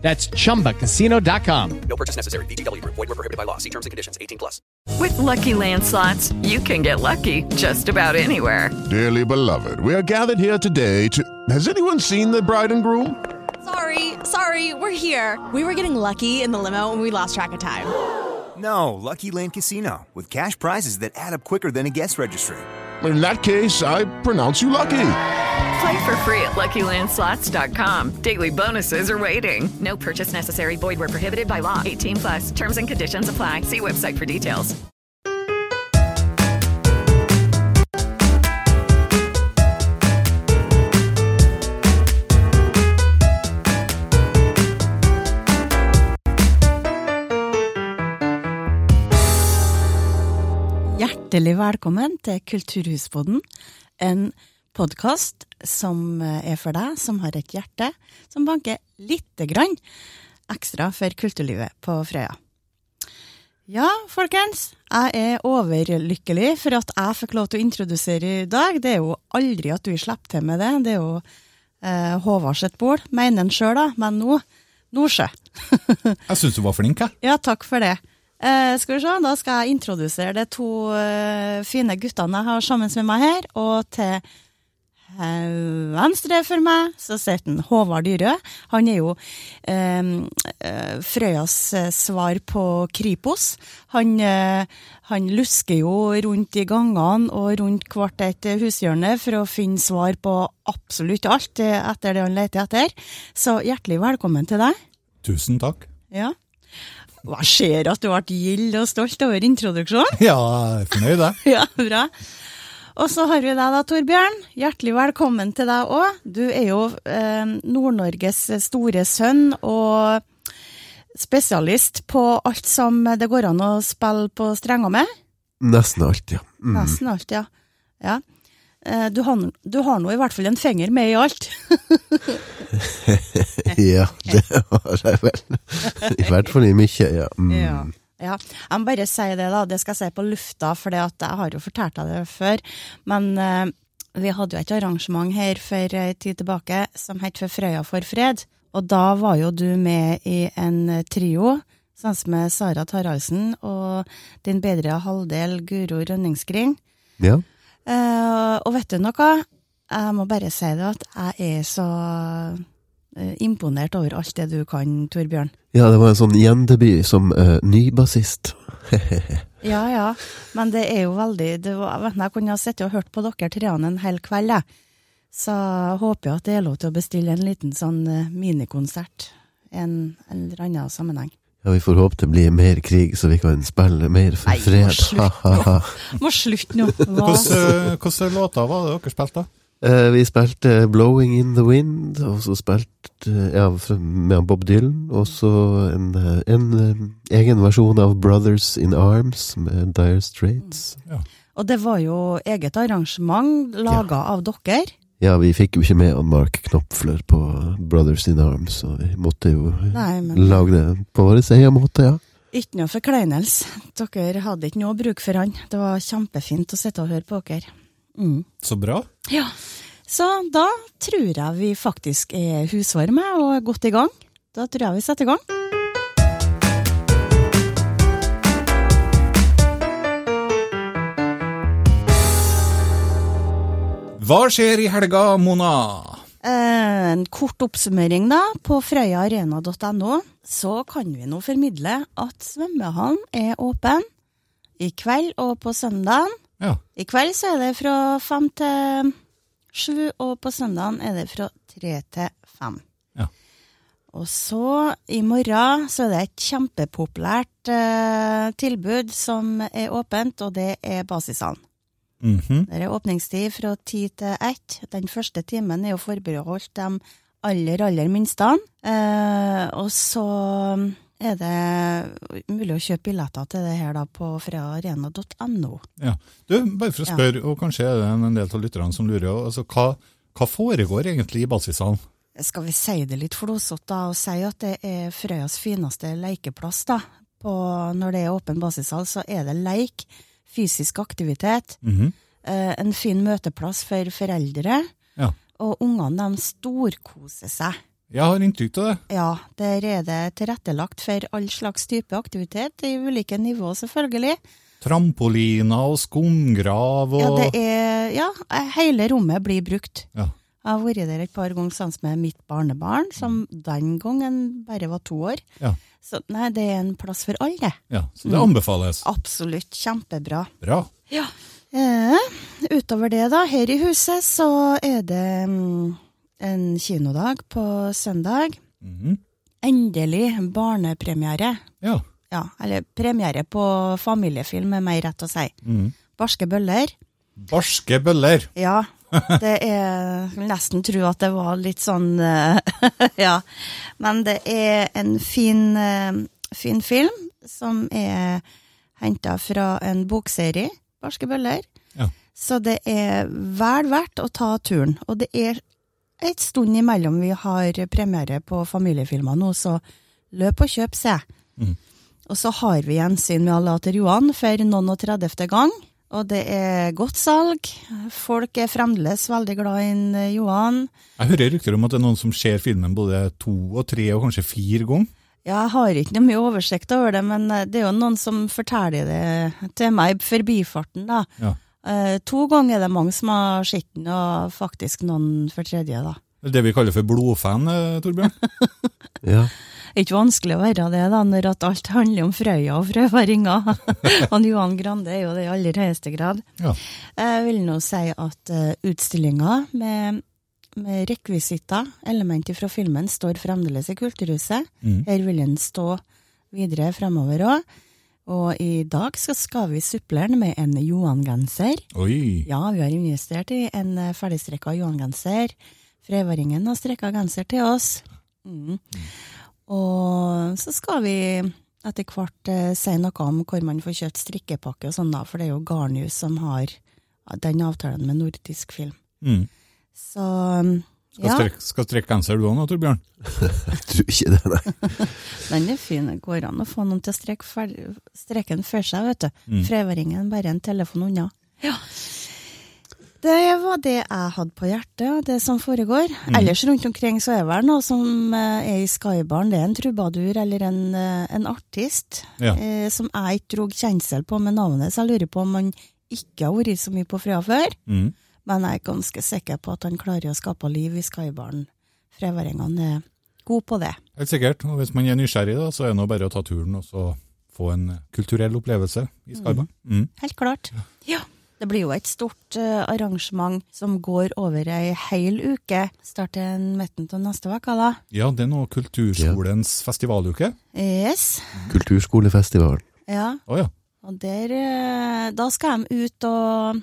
That's chumbacasino.com. No purchase necessary. VGW Group. Void were prohibited by law. See terms and conditions. 18 plus. With Lucky Land slots, you can get lucky just about anywhere. Dearly beloved, we are gathered here today to. Has anyone seen the bride and groom? Sorry, sorry, we're here. We were getting lucky in the limo and we lost track of time. No, Lucky Land Casino, with cash prizes that add up quicker than a guest registry. In that case, I pronounce you lucky. Play for free at LuckyLandSlots.com. Daily bonuses are waiting. No purchase necessary. Void where prohibited by law. 18 plus. Terms and conditions apply. See website for details. Hjertelig velkommen til Kulturhuspodden, en podkast som er for deg som har et hjerte som banker lite grann ekstra for kulturlivet på Frøya. Ja, folkens, jeg er overlykkelig for at jeg fikk lov til å introdusere i dag. Det er jo aldri at du slipper til med det. Det er jo eh, Håvard sitt bord, mener han sjøl, da. Men nå Nordsjø. Jeg syns du var flink, jeg. Ja, takk for det. Eh, skal vi se, Da skal jeg introdusere de to eh, fine guttene jeg har sammen med meg her. Og til eh, venstre for meg så sitter en Håvard Dyrø. Han er jo eh, eh, Frøyas eh, svar på Kripos. Han, eh, han lusker jo rundt i gangene og rundt hvert et hushjørne for å finne svar på absolutt alt eh, etter det han leter etter. Så hjertelig velkommen til deg. Tusen takk. Ja. Hva skjer at du ble gild og stolt over introduksjonen? Ja, jeg er fornøyd, jeg. Ja, bra. Og så har vi deg da, Torbjørn. Hjertelig velkommen til deg òg. Du er jo eh, Nord-Norges store sønn og spesialist på alt som det går an å spille på strenger med. Nesten alt, ja. Mm. Nesten alt, ja. ja. Eh, du har, du har nå i hvert fall en finger med i alt. ja, det har jeg vel. I hvert fall i mye, ja. Mm. Ja. Ja, jeg må bare si det, da. Det skal jeg si på lufta, for jeg har jo fortalt deg det før. Men eh, vi hadde jo et arrangement her for ei tid tilbake som het For Frøya for fred. Og da var jo du med i en trio sammen med Sara Taraldsen og din bedre halvdel Guro Rønningskring. Ja. Eh, og vet du noe? Jeg må bare si det at jeg er så imponert over alt det du kan, Torbjørn. ja, det var en sånn gjendebut som uh, ny bassist. Ja, ja, men det er jo veldig det var, vet du, Jeg kunne ha sittet og hørt på dere treene en hel kveld, jeg. Så håper jeg at det er lov til å bestille en liten sånn eh, minikonsert i en, en eller annen sammenheng. Ja, vi får håpe det blir mer krig, så vi kan spille mer for Nei, fred. Nei, Må slutte nå. Hvordan låter var det dere spilte? Eh, vi spilte 'Blowing in the Wind', og så spilte ja, fra- med Bob Dylan, og så en, en eh, egen versjon av 'Brothers in Arms' med Dire Straits. Og det var jo eget arrangement laga av dere. Ja, vi fikk jo ikke med han Mark Knopfler på 'Brothers in Arms', så vi måtte jo Nei, men lage det på vår egen måte, ja. ikke noe forkleinelse. Dere hadde ikke noe bruk for han. Det var kjempefint å sitte og høre på dere. Mm. Så bra. Ja, så da tror jeg vi faktisk er husvarme og er godt i gang. Da tror jeg vi setter i gang. Hva skjer i helga, Mona? Eh, En kort oppsummering da, på frøyaarena.no, så kan vi nå formidle at svømmehallen er åpen i kveld og på søndagen. Ja. I kveld så er det fra fem til sju, og på søndagen er det fra tre til fem. Ja. Og så i morgen så er det et kjempepopulært eh, tilbud som er åpent, og det er basishallen. -hmm. Det er åpningstid fra ti til ett. Den første timen er jo forbeholdt de aller, aller minste. Eh, og så er det mulig å kjøpe billetter til det her da på fredagarena.no. Ja. Du, bare for å Ja. spørre, og kanskje er det en del av lytterne som lurer, altså, hva, hva foregår egentlig i basishallen? Skal vi si det litt flåsete og si at det er Frøyas fineste lekeplass da? På, når det er åpen basishall, så er det leik, fysisk aktivitet, Mhm. eh, en fin møteplass for foreldre, Ja. og ungene de storkoser seg. Jeg har inntrykk av det. Ja, der er det tilrettelagt for all slags type aktivitet, i ulike nivå selvfølgelig. Trampoliner og skumgrav og Ja, det er, ja, hele rommet blir brukt. Ja. Jeg har vært der et par ganger sammen med mitt barnebarn, som den gangen bare var to år. Ja. Så nei, det er en plass for alle. Ja, så det anbefales. Absolutt, kjempebra. Bra. Ja. Eh, utover det, da, her i huset så er det mm, en kinodag på søndag. Mhm. Endelig barnepremiere. Ja. Ja, eller premiere på familiefilm, er mer rett å si. Mm. Barske bøller. Barske bøller. Ja, det er nesten tro at det var litt sånn eh, Ja. Men det er en fin, eh, fin film som er henta fra en bokserie, Barske bøller. Ja. Så det er vel verdt å ta turen. Og det er et stund imellom vi har premiere på familiefilmer nå, så løp og kjøp, se. Mm. Og så har vi gjensyn med Alater Johan for noen og tredjefte gang. Og det er godt salg. Folk er fremdeles veldig glad i eh, Johan. Jeg hører rykter om at det er noen som ser filmen både to og tre og kanskje fire ganger. Ja, Jeg har ikke noe mye oversikt over det, men eh, det er jo noen som forteller det til meg i forbifarten, da. Ja. Eh, to ganger er det mange som har sett den, og faktisk noen for tredje, da. Det vi kaller for blodfan, eh, Torbjørn. Ja. Det er ikke vanskelig å være det, da, når at alt handler om Frøya og frøværinger. Han Johan Grande er jo det i aller høyeste grad. Ja. Jeg vil nå si at uh, utstillinga med, med rekvisitter, elementer fra filmen, står fremdeles i Kulturhuset. Mm. Her vil den stå videre fremover òg. Og i dag skal vi supple den med en Johan-genser. Oi. Ja, vi har investert i en eh, ferdigstrekka Johan-genser. Frevaringen har strekka genser til oss. Mm. Og så skal vi etter hvert eh, si noe om hvor man får kjøpt strikkepakke og sånn, da, for det er jo Garnhus som har den avtalen med nordisk film. Mm. Så Skal ja, strekke skal strekke genser du òg nå, Torbjørn? Jeg tror ikke det, nei. den er fin. Det går an å få noen til å strekke, fer- strekke den seg, vet du. Mm. Freværingen bare en telefon unna. Ja. Det var det jeg hadde på hjertet, og det som foregår. Mm. Ellers rundt omkring så er det vel noe som eh, er i Skybaren. Det er en trubadur eller en, eh, en artist Ja. eh, som jeg ikke dro kjensel på med navnet, så jeg lurer på om han ikke har vært så mye på Frøya før. Mm. Men jeg er ganske sikker på at han klarer å skape liv i Skybaren. Freværingene er gode på det. Helt sikkert. Og hvis man er nysgjerrig, da, så er det nå bare å ta turen og så få en kulturell opplevelse i Skybarn. Mm. Helt klart. Ja. Det blir jo et stort eh, arrangement som går over ei hel uke. Starter midten av neste uke, da. Ja, det er nå Kulturskolens festivaluke. Yes. Kulturskolefestivalen. Ja. Oh, ja. Og der eh, Da skal de ut og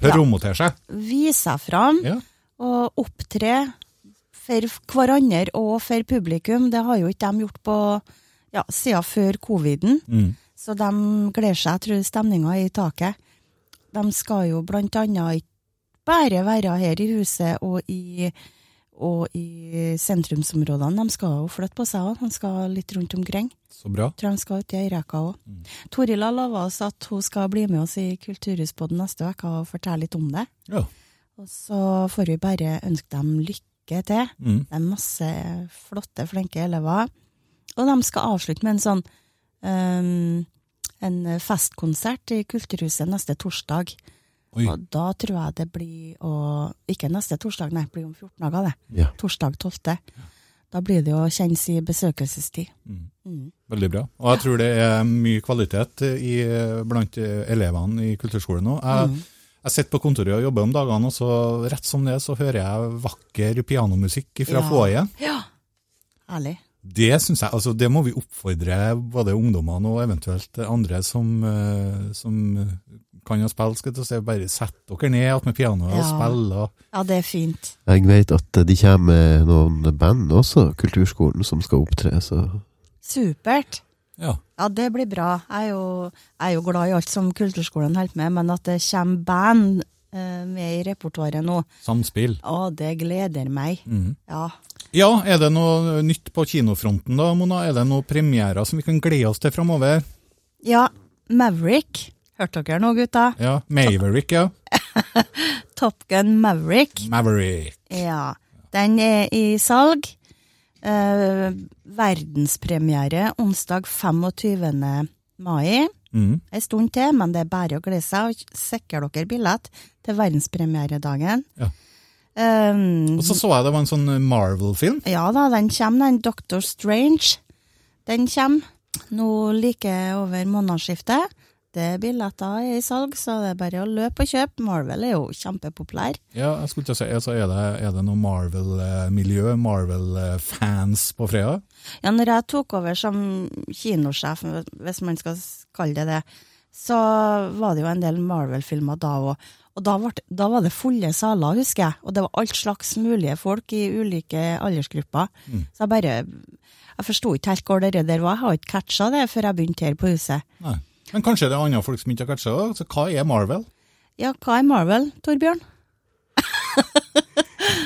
Promotere seg. vise seg fram Ja. og opptre for hverandre og for publikum. Det har jo ikke de gjort på ja, siden før coviden. Mm. Så de gleder seg. Jeg tror stemninga er i taket. De skal jo blant annet ikke bare være her i huset og i, og i sentrumsområdene. De skal jo flytte på seg òg. De skal litt rundt omkring. Så bra. Tror de skal ut i Øyreka òg. Toril har lova oss at hun skal bli med oss i Kulturhusboden neste uke og fortelle litt om det. Ja. Og så får vi bare ønske dem lykke til. Mm. Det er masse flotte, flinke elever. Og de skal avslutte med en sånn um, en festkonsert i Kulturhuset neste torsdag. Oi. Og da tror jeg det blir å Ikke neste torsdag, nei, det blir om 14 dager, det. Ja. Torsdag 12. Da blir det å kjenne sin besøkelsestid. Mm. Veldig bra. Og jeg tror det er mye kvalitet i, blant elevene i kulturskolen nå. Jeg, Mm. jeg sitter på kontoret og jobber om dagene, og så rett som det så hører jeg vakker pianomusikk fra Ja. foajeen. Ja. Herlig. Det synes jeg, altså det må vi oppfordre både ungdommene og eventuelt andre som, eh, som kan å spille, skal jeg til å si, bare sett dere ned med pianoet og spille. Og, Ja, det er fint. Jeg vet at de kommer med noen band også, Kulturskolen, som skal opptre, så Supert. Ja. Ja, det blir bra. Jeg er jo, jeg er jo glad i alt som kulturskolen holder med, men at det kommer band eh, med i repertoaret nå, Samspill. å, det gleder meg. Mm. Ja. Ja, er det noe nytt på kinofronten da, Mona? Er det noen premierer som vi kan glede oss til framover? ja, Maverick. Hørte dere noe, gutta? Ja, Maverick, ja. Top Gun Maverick. Maverick. Ja, den er i salg. Eh, verdenspremiere onsdag 25. mai. Mm. En stund til, men det er bare å glede seg. og Sikre dere billett til verdenspremieredagen. Ja. Um, Og så så jeg det var en sånn Marvel-film. ja da, den kommer, den Doctor Strange. Den kommer nå like over månedsskiftet. Det er billetter i salg, så det er bare å løpe og kjøpe. Marvel er jo kjempepopulær. Ja, jeg skulle å si, altså, er det, er det noe Marvel-miljø, Marvel-fans på fredag? Ja, når jeg tok over som kinosjef, hvis man skal kalle det det, så var det jo en del Marvel-filmer da òg. Og da, ble, da var det fulle saler, husker jeg. Og det var alt slags mulige folk i ulike aldersgrupper. Så jeg bare Jeg forsto ikke helt hvor det der var. Jeg har ikke catcha det før jeg begynte her på huset. Nei. Men kanskje det er andre folk som ikke har catcha det? Så hva er Marvel? Ja, hva er Marvel, Torbjørn?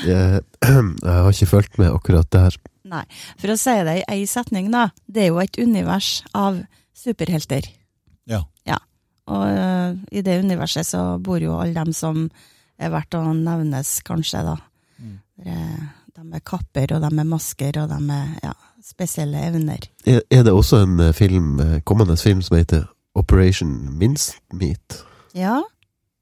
Jeg, jeg har ikke fulgt med akkurat der. Nei, for å si det i ei setning, da. Det er jo et univers av superhelter. Ja. Ja. Og uh, i det universet så bor jo alle dem som er verdt å nevnes, kanskje, da. Mm. er- De med kapper, og de med masker, og de med ja, spesielle evner. Er, er det også en eh, film, eh, kommende film som heter Operation Mincemeat? Ja,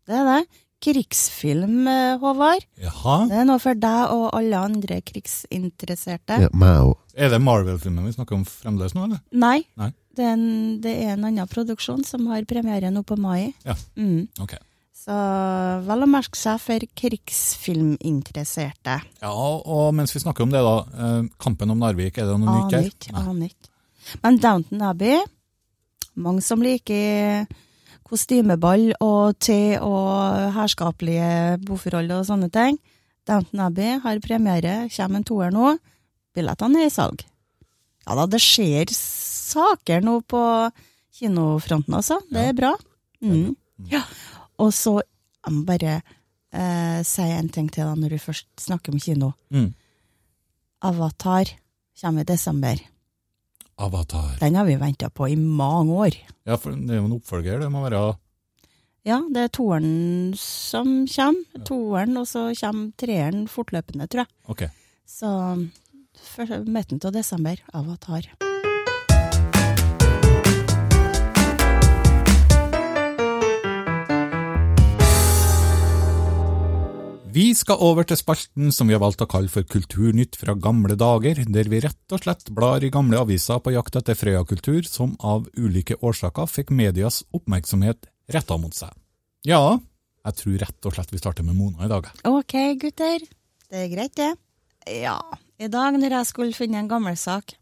det er det. Krigsfilm, Håvard. Jaha. Det er noe for deg og alle andre krigsinteresserte. Ja, meg også. Er det Marvel-filmen vi snakker om fremdeles nå, eller? Nei, Nei. Det er, en, det er en annen produksjon som har premiere nå på mai. Ja. Mm. Ok. Så vel å merke seg for krigsfilminteresserte. Ja, og mens vi snakker om det, da. eh, Kampen om Narvik, er det noe nytt her? aner ikke. Men Downton Abbey, mange som liker kostymeball og te og herskapelige boforhold og sånne ting. Downton Abbey har premiere, kommer en toer nå. Billettene er i salg. Ja da, det skjer saker nå på kinofronten, altså. Det er bra. Mm. Ja. Og så jeg må bare eh, si en ting til deg når vi først snakker om kino. Mm. Avatar kommer i desember. Avatar. Den har vi venta på i mange år. Ja, for det er jo en oppfølger. Det må være Ja, det er toeren som kommer. Toeren, og så kommer treeren fortløpende, tror jeg. Okay. Så for- midten av desember, Avatar. Vi skal over til spalten som vi har valgt å kalle for Kulturnytt fra gamle dager, der vi rett og slett blar i gamle aviser på jakt etter Frøya-kultur som av ulike årsaker fikk medias oppmerksomhet retta mot seg. Ja, jeg tror rett og slett vi starter med Mona i dag. Ok, gutter. Det er greit, det. Ja. I dag når jeg skulle finne en gammel sak,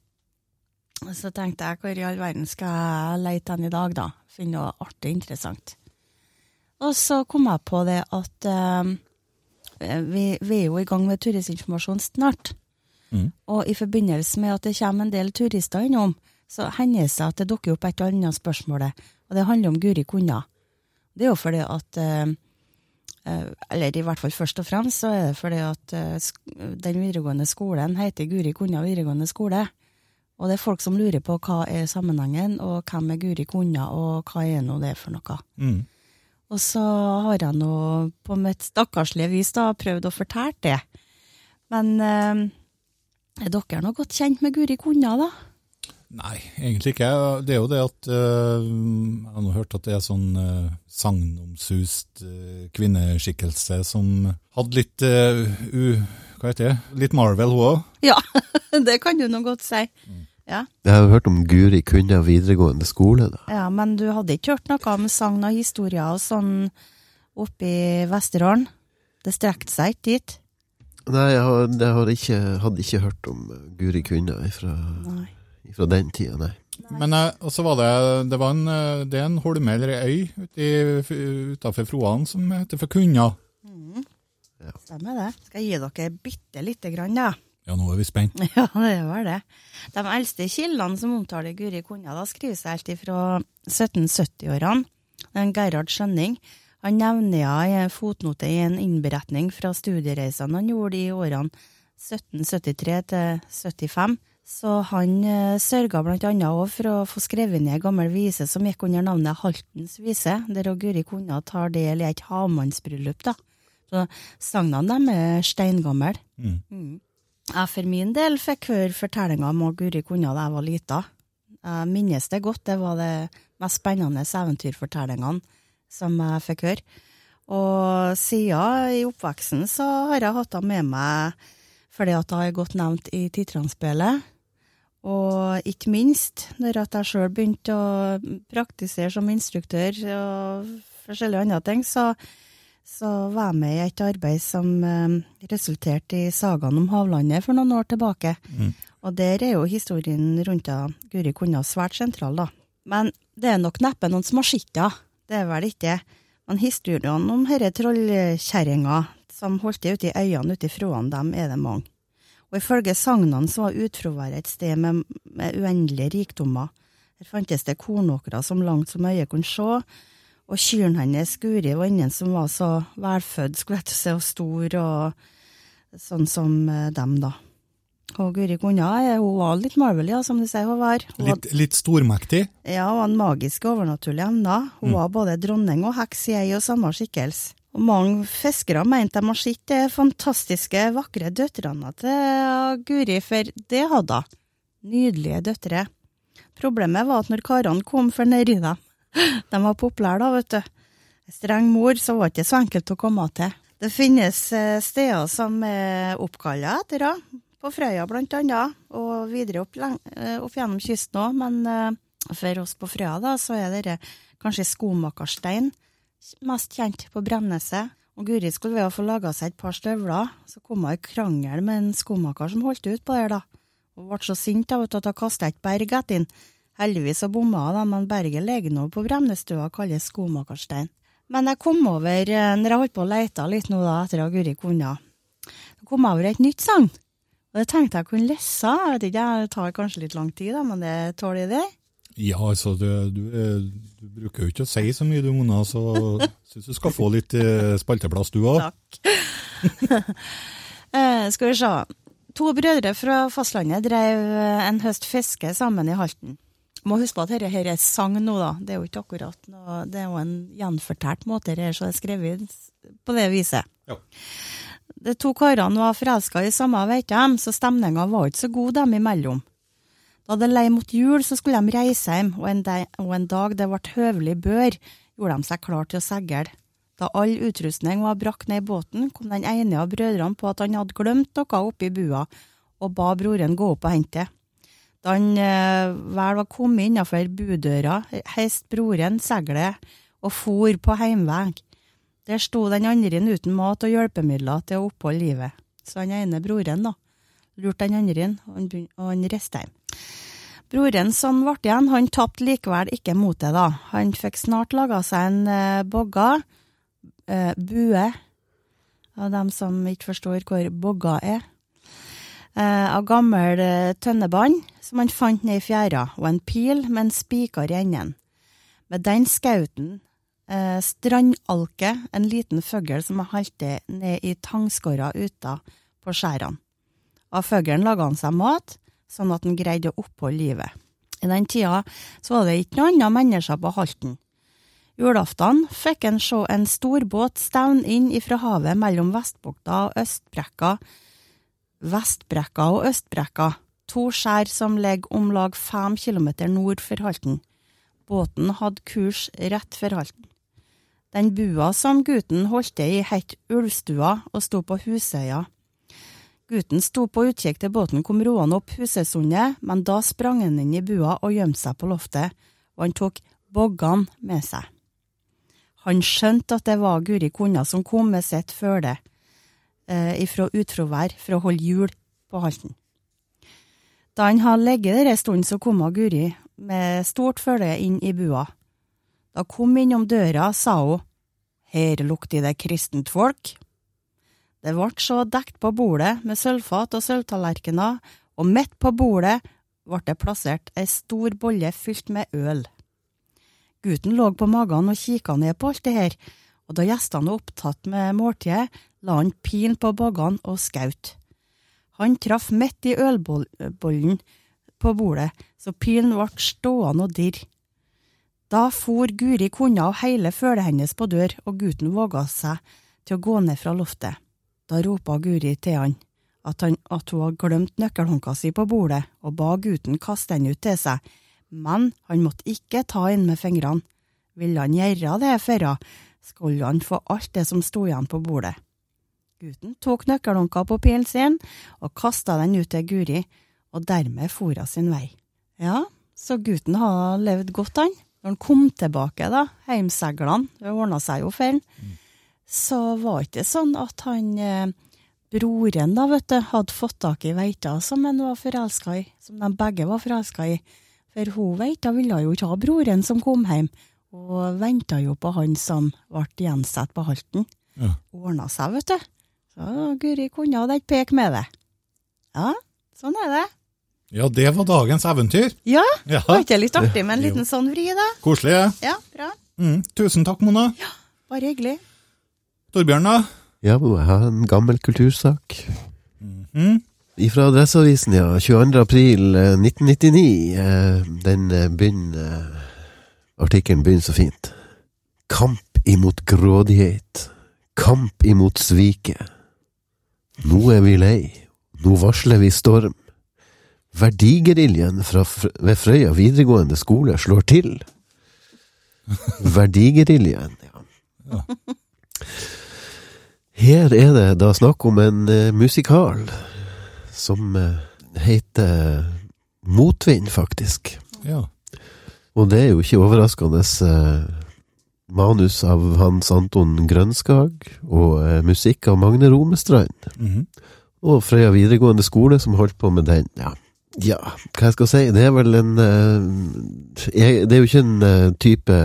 så tenkte jeg hvor i all verden skal jeg leite den i dag, da? Finne noe artig interessant. Og så kom jeg på det at eh, vi, vi er jo i gang med turistinformasjon snart. Mm. Og i forbindelse med at det kommer en del turister innom, så hender det seg at det dukker opp et eller annet spørsmål, og det handler om Guri Kunna. Det er jo fordi at eh, eh, Eller i hvert fall først og fremst så er det fordi at eh, den videregående skolen heter Guri Kunna videregående skole. Og det er folk som lurer på hva er sammenhengen, og hvem er Guri Kunna, og hva er nå det for noe. Mm. Og så har jeg nå på mitt stakkarslige vis da prøvd å fortelle det. Men eh, er dere nå godt kjent med Guri Kunna, da? Nei, egentlig ikke. Det er jo det at øh, Jeg har nå hørt at det er sånn øh, sagnomsust øh, kvinneskikkelse som hadde litt øh, u... Hva heter det? Litt Marvel, hun òg. Ja, det kan du nå godt si. Ja. Jeg har hørt om Guri Kunna videregående skole. da. ja, men du hadde ikke hørt noe om sagn og historier og sånn oppe i Vesterålen? Det strekte seg ikke dit? Nei, jeg, har, jeg har ikke, hadde ikke hørt om eh, Guri Kunna fra, fra den tida, nei. Men også var det Det var en, øh, det er en holme eller ei utafor Froan som heter for Kunna. Stemmer det. Skal jeg gi dere bitte lite grann, da? Ja, nå er vi spent. Ja, det var det. De eldste kildene som omtaler Guri Kunna, da skriver seg helt fra 1770-årene. En Gerhard Skjønning. Han nevner henne i en fotnote i en innberetning fra studiereisene han gjorde i årene 1773 til 75. Så han eh, sørga blant annet også for å få skrevet ned en gammel vise som gikk under navnet Haltens vise, der Guri Kunna tar del i et havmannsbryllup, da. Så sagnene dem er steingamle. Mm. Mm. Jeg for min del fikk høre fortellinga om Guri Konja da jeg var lita. Jeg minnes det godt, det var det mest spennende eventyrfortellingene som jeg fikk høre. Og siden i oppveksten så har jeg hatt henne med meg fordi at hun er godt nevnt i Titranspillet. Og ikke minst når at jeg sjøl begynte å praktisere som instruktør og forskjellige andre ting, så, så var jeg med i et arbeid som eh, resulterte i sagaen om Havlandet for noen år tilbake. Mm. Og der er jo historien rundt Guri Kunna svært sentral, da. Men det er nok neppe noen som har sett henne, det er vel ikke. Men historiene om herre trollkjerringa som holdt det ute i øynene ute i fråene, dem er det mange. Og ifølge sagnene så var Utfroværet et sted med, med uendelige rikdommer. Her fantes det kornåkre som langt som øyet kunne se, og kyrne hennes Guri var ingen som var så velfødd, skulle jeg til å si, og stor og sånn som eh, dem, da. Og Guri Kunna, eh, hun var litt marvel, ja, som du sier hun var. Hun Litt, litt stormektig. ja, hun hadde magiske overnaturlige evner. Hun var både dronning og heks i ei og samme skikkelse. Og mange fiskere mente de har sett de fantastiske, vakre døtrene til Guri, for det hadde hun. Nydelige døtre. Problemet var at når karene kom for nedi dem, de var populære da, vet du. Streng mor, så var det ikke så enkelt å komme til. Det finnes eh, steder som er oppkalla etter henne, på Frøya blant annet, og videre opp, eh, opp gjennom kysten òg, men eh, for oss på Frøya da, så er dette kanskje skomakerstein mest kjent på Bremneset. Og Guri skulle ved å få laga seg et par støvler, så kom hun i krangel med en skomaker som holdt ut på det, da. Hun ble så sint da, vet du, at hun kasta et berg etter den. Heldigvis så bomma de, men berget ligger nå på Bremnestua og kalles skomakerstein. Men jeg kom over, eh, når jeg holdt på å leite litt nå da, etter å ha vært kona, så kom jeg over et nytt sang. Og det tenkte jeg kunne lese, jeg vet ikke, det tar kanskje litt lang tid da, men det tåler det. Ja, altså, du, du, du bruker jo ikke å si så mye, du, Mona, så syns du skal få litt eh, spalteplass, du òg. Takk. eh, skal vi se. To brødre fra fastlandet drev eh, en høst fiske sammen i Halten. Må huske på at dette her er sang nå, da. Det er jo ikke akkurat noe Det er jo en gjenfortalt måte, her, så det er skrevet på det viset. Ja. De to karene var forelska i samme, vet de, så stemninga var ikke så god dem imellom. Da det lei mot jul, så skulle de reise hjem, og en, de, og en dag det ble høvelig bør, gjorde de seg klar til å seile. Da all utrustning var brakt ned i båten, kom den ene av brødrene på at han hadde glemt noe oppi bua, og ba broren gå opp og hente det. Han eh, vel var kommet innafor budøra, heiste broren seilet og for på heimvei. Der sto den andre uten mat og hjelpemidler til å oppholde livet. Så han ene broren, da, lurte den andre og han, reiste hjem. Broren som ble igjen, han tapte likevel ikke motet, da. Han fikk snart laga seg en eh, bogga, eh, bue, av dem som ikke forstår hvor bogga er, av gammel eh, tønnebånd som han fant ned i fjæra, og en pil med en spiker i enden. Med den skauten eh, strandalke, en liten fugl som halte ned i tangskåra uta på skjærene. Av fuglen laga han seg mat, sånn at han greide å oppholde livet. I den tida så var det ikke noen andre mennesker på Halten. Julaften fikk en se en stor båt stevne inn ifra havet mellom Vestbukta og Østbrekka, Vestbrekka og Østbrekka, to skjær som ligger om lag fem kilometer nord for Halten. Båten hadde kurs rett for Halten. Den bua som gutten holdt til i, het Ulvstua og sto på Husøya. Gutten sto på utkikk til båten kom roende opp Husøysundet, men da sprang han inn i bua og gjemte seg på loftet, og han tok boggene med seg. Han skjønte at det var Guri Kunna som kom med sitt følge eh, ifra utfravær for å holde hjul på Halten. Da han hadde ligget der en stund, så kom Guri med stort følge inn i bua. Da hun kom innom døra, sa hun, her lukter det kristent folk. Det ble så dekt på bordet med sølvfat og sølvtallerkener, og midt på bordet ble det plassert ei stor bolle fylt med øl. Gutten lå på magen og kikka ned på alt det her, og da gjestene var opptatt med måltidet, la han pilen på baggene og skaut. Han traff midt i ølbollen på bordet, så pilen ble stående og dirre. Da for Guri kona og hele følet hennes på dør, og gutten våga seg til å gå ned fra loftet. Da ropa Guri til han at, han, at hun hadde glemt nøkkelhåndka si på bordet, og ba gutten kaste den ut til seg, men han måtte ikke ta inn med fingrene. Ville han gjøre det for henne, skulle han få alt det som sto igjen på bordet. Gutten tok nøkkelhåndka på pilen sin og kasta den ut til Guri, og dermed for hun sin vei. Ja, så gutten har levd godt, han. Når han kom tilbake, da, heimseglene, det ordna seg jo for han, så var det ikke sånn at han eh, broren da, vet du, hadde fått tak i Veita som han var forelska i, som de begge var forelska i. For hun Veita ville jo ikke ha broren som kom hjem, og venta jo på han som ble gjensatt på Halten. Ja. Ordna seg, vet du. Så Guri kunne hadde ikke peke med det. Ja, sånn er det. Ja, det var dagens eventyr. Ja, Ja. var ikke det litt artig med en Jo. sånn vri, da? Koselig. Ja. Ja, bra. Mm. Tusen takk, Mona. Ja, Bare hyggelig. Torbjørn, da? Ja, må jeg ha en gammel kultursak. Mm. Ifra Adresseavisen, ja. 22. april eh, 1999. eh, Den eh, begynner eh, Artikkelen begynner så fint. Kamp imot grådighet. Kamp imot sviket. Nå er vi lei. Nå varsler vi storm. Verdigeriljen ved Frøya videregående skole slår til. Verdigeriljen, ja. Her er det da snakk om en uh, musikal som uh, heter Motvind, faktisk. Ja. Og det er jo ikke overraskende eh, manus av Hans Anton Grønskag og eh, musikk av Magne Romestrand. Mhm. Og Frøya videregående skole som holdt på med den. Ja, ja hva jeg skal si, det er vel en eh, Det er jo ikke en type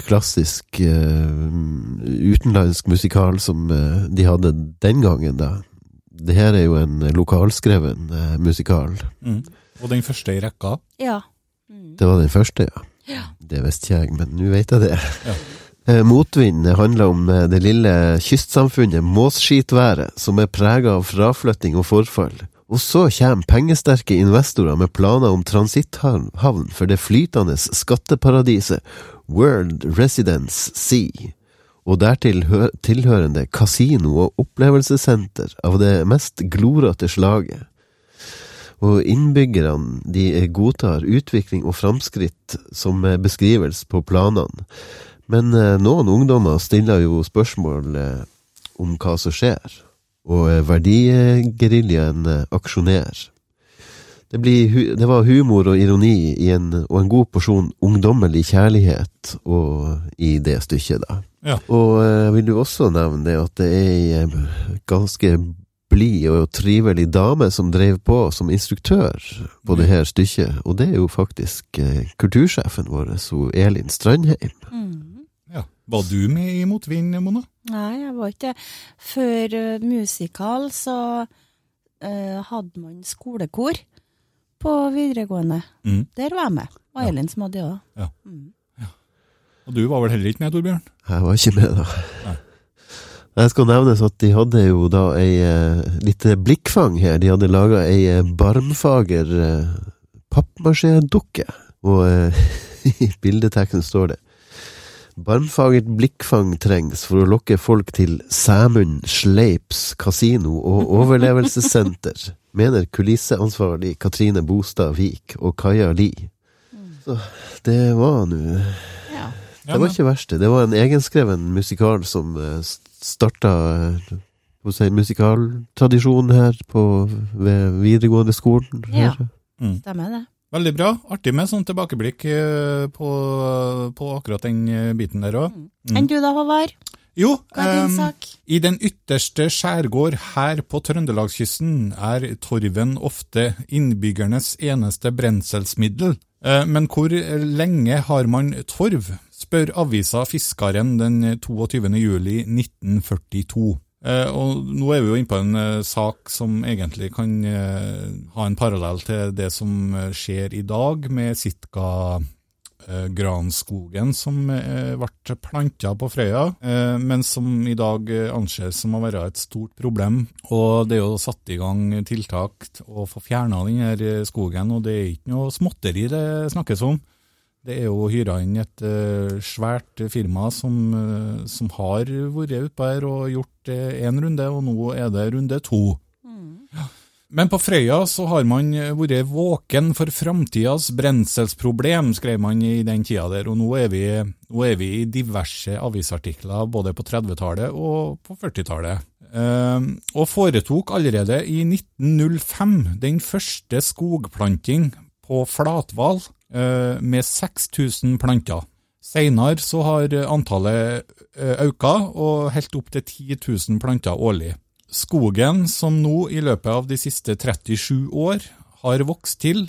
klassisk utenlandsk musikal som de hadde den gangen, da. Det her er jo en lokalskreven musikal. Mm. Og den første i rekka. Ja. Det var den første, ja. Ja. Det visste ikke jeg, men nå vet jeg det. Ja. Eh, Motvind handler om eh, det lille kystsamfunnet Måsskitværet, som er prega av fraflytting og forfall. Og så kommer pengesterke investorer med planer om transitthavn for det flytende skatteparadiset World Residence Sea, og dertil tilhørende kasino og opplevelsessenter av det mest glorete slaget. Og innbyggerne de godtar utvikling og framskritt som eh, beskrivelse på planene. Men eh, noen ungdommer stiller jo spørsmål eh, om hva som skjer, og eh, verdigeriljaen eh, aksjonerer. Det, blir, det var humor og ironi i en, og en god porsjon ungdommelig kjærlighet i det stykket, da. Ja. Og eh, jeg vil jo også nevne det at det er ei eh, ganske blid og trivelig dame som drev på som instruktør på det her stykket, og det er jo faktisk eh, kultursjefen vår, Elin Strandheim. Mm. Ja. Var du med i Motvind, Mona? Nei, jeg var ikke det. Før uh, musikal så uh, hadde man skolekor på videregående. Mm. Der var jeg med. Og Ja. Elin som hadde det òg. Ja. Mm. Og du var vel heller ikke med, Torbjørn? Jeg var ikke med, da. Nei. Jeg skal nevnes at de hadde jo da ei eh, lite blikkfang her. De hadde laga ei eh, barmfager eh, pappmasjé-dukke. Og i bildeteksten står det Barmfagert blikkfang trengs for å lokke folk til Sæmund Sleips kasino og overlevelsessenter, mener kulisseansvarlig Katrine Bostad Vik og Kaja Li. Så det var nå Ja. Det var ikke verst. det. Det var en egenskreven musikal som starta uh, si, musikaltradisjonen her på, ved videregående skolen. Ja. Mm. Stemmer det. Veldig bra. Artig med sånn tilbakeblikk eh, på, på akkurat den eh, biten der òg. Enn du da, Håvard? Jo, sak? i den ytterste skjærgård her på Trøndelagskysten er torven ofte innbyggernes eneste brenselsmiddel. Eh, Men hvor lenge har man torv, spør avisa Fiskaren den 22. juli 1942. Eh, og nå er vi jo inne på en eh, sak som egentlig kan eh, ha en parallell til det som eh, skjer i dag med som eh, ble planta på Frøya, eh, men som i dag eh, anses som å være et stort problem. Og det er jo satt i gang tiltak å få fjerna denne skogen, og det er ikke noe småtteri det snakkes om. Det er jo hyra inn et uh, svært firma som, uh, som har vært utpå her og gjort én runde, og nå er det runde to. Ja. Men på Frøya så har man vært våken for framtidas brenselsproblem, skrev man i den tida der, og nå er vi, nå er vi i diverse avisartikler både på 30-tallet og på 40-tallet. Eh, og foretok allerede i 1905 den første skogplanting på flathval eh, med 6000 planter. Senere så har antallet eh, økt og helt opp til 10 000 planter årlig. Skogen, som nå i løpet av de siste 37 år har vokst til,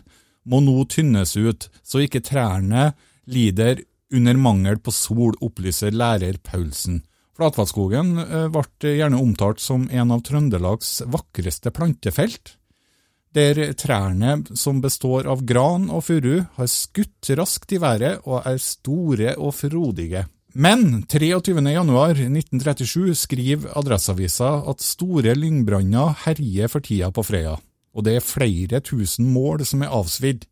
må nå tynnes ut, så ikke trærne lider under mangel på sol, opplyser lærer Paulsen. Flathvalskogen eh, ble gjerne omtalt som en av Trøndelags vakreste plantefelt der trærne som består av gran og furu, har skutt raskt i været og er store og frodige. Men 23.1.1937 skriver Adresseavisa at store lyngbranner herjer for tida på Frøya, og det er flere tusen mål som er avsvidd.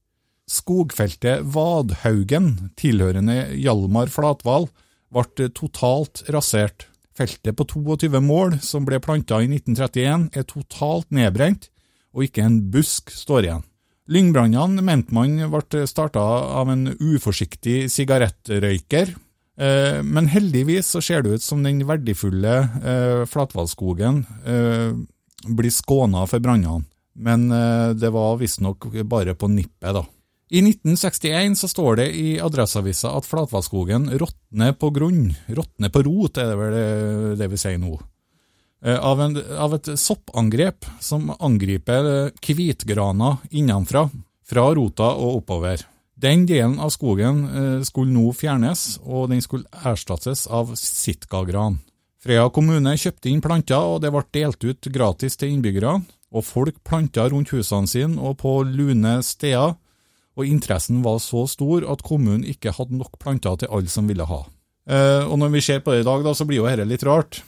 Skogfeltet Vadhaugen, tilhørende Hjalmar Flatval, ble totalt rasert. Feltet på 22 mål, som ble planta i 1931, er totalt nedbrent, og ikke en busk står igjen. Lyngbrannene mente man ble starta av en uforsiktig sigarettrøyker, eh, men heldigvis så ser det ut som den verdifulle eh, eh, blir skåna for brannene. Men det var visstnok bare på nippet, da. I 1961 så står det i Adresseavisa at flathvalskogen råtner på grunn, råtner på rot, er det vel det vi sier nå. Eh, av, en, av, et soppangrep som angriper hvitgrana innenfra, fra rota og oppover. Den delen av skogen eh, skulle nå fjernes, og den skulle erstattes av sitkagran. Frøya kommune kjøpte inn planter, og det ble delt ut gratis til innbyggerne. Og folk planta rundt husene sine og på lune steder, og interessen var så stor at kommunen ikke hadde nok planter til alle som ville ha. Eh, og når vi ser på det i dag, da, så blir jo dette litt rart.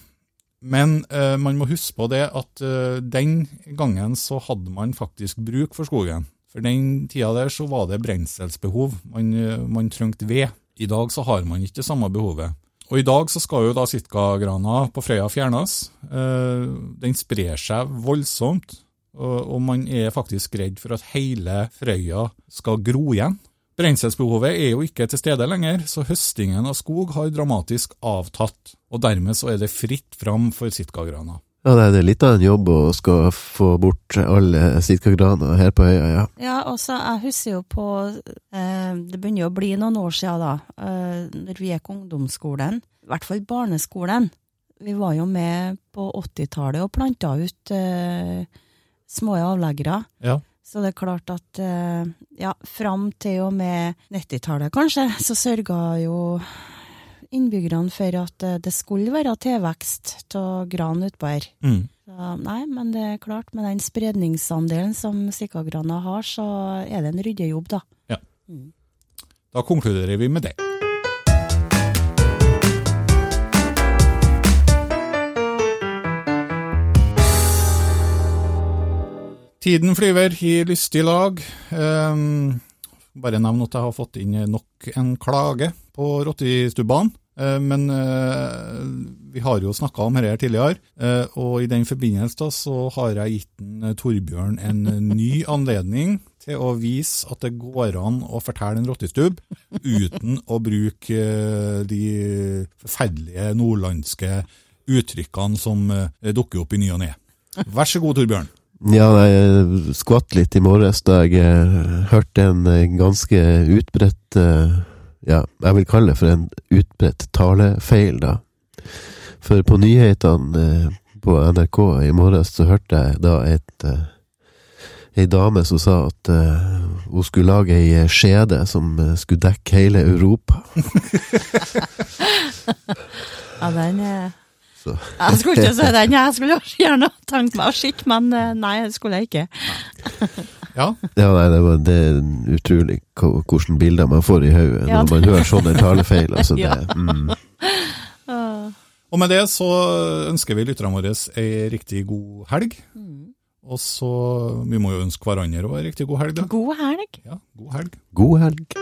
Men eh, man må huske på det at eh, den gangen så hadde man faktisk bruk for skogen. For den tida der så var det brenselsbehov. Man, eh, man trengte ved. I dag så har man ikke det samme behovet. Og i dag så skal jo da sitkagrana på Frøya fjernes. Eh, den sprer seg voldsomt, og, og man er faktisk redd for at hele Frøya skal gro igjen. Brenselsbehovet er jo ikke til stede lenger, så høstingen av skog har dramatisk avtatt, og dermed så er det fritt fram for sitkagrana. Ja, det er litt av en jobb å skal få bort alle sitkagrana her på øya, ja. Ja, også, jeg husker jo på eh, Det begynner jo å bli noen år siden da, eh, når vi gikk ungdomsskolen, i hvert fall barneskolen. Vi var jo med på 80-tallet og planta ut eh, små avleggere. Ja. Så det er klart at eh, ja, fram til og med 90-tallet kanskje, så sørga jo innbyggerne for at eh, det skulle være tilvekst av gran utpå her. Mm. Så, nei, men det er klart, med den spredningsandelen som sikkagrana har, så er det en ryddejobb, da. Ja. Da konkluderer vi med det. Tiden flyver i lystig lag. Um, bare nevn at jeg har fått inn nok en klage på rottestubbene. Eh, men eh, vi har jo snakka om dette tidligere, eh, og i den forbindelse så har jeg gitt en, Torbjørn en ny anledning til å vise at det går an å fortelle en rottestubb uten å bruke eh, de forferdelige nordlandske uttrykkene som eh, dukker opp i ny og ne. Vær så god, Torbjørn. Ja, jeg skvatt litt i morges da jeg eh, hørte en eh, ganske utbredt eh, Ja, jeg vil kalle det for en utbredt talefeil, da. For på nyhetene på NRK i morges så hørte jeg da et ei dame som sa at hun skulle lage ei skjede som skulle dekke hele Europa. Ja, den er Så Jeg skulle ikke si den, jeg skulle gjerne tenkt meg å skikke, men eh, nei, det skulle jeg ikke. Ja, Ja, nei, det, var, det er utrolig hvordan bilder man får i hodet Ja, når man hører sånne talefeil. Altså, det, Ja. mm. Og med det så ønsker vi lytterne våre ei riktig god helg. Og så Vi må jo ønske hverandre òg ei riktig god helg, da. God helg. Ja, god helg. God helg.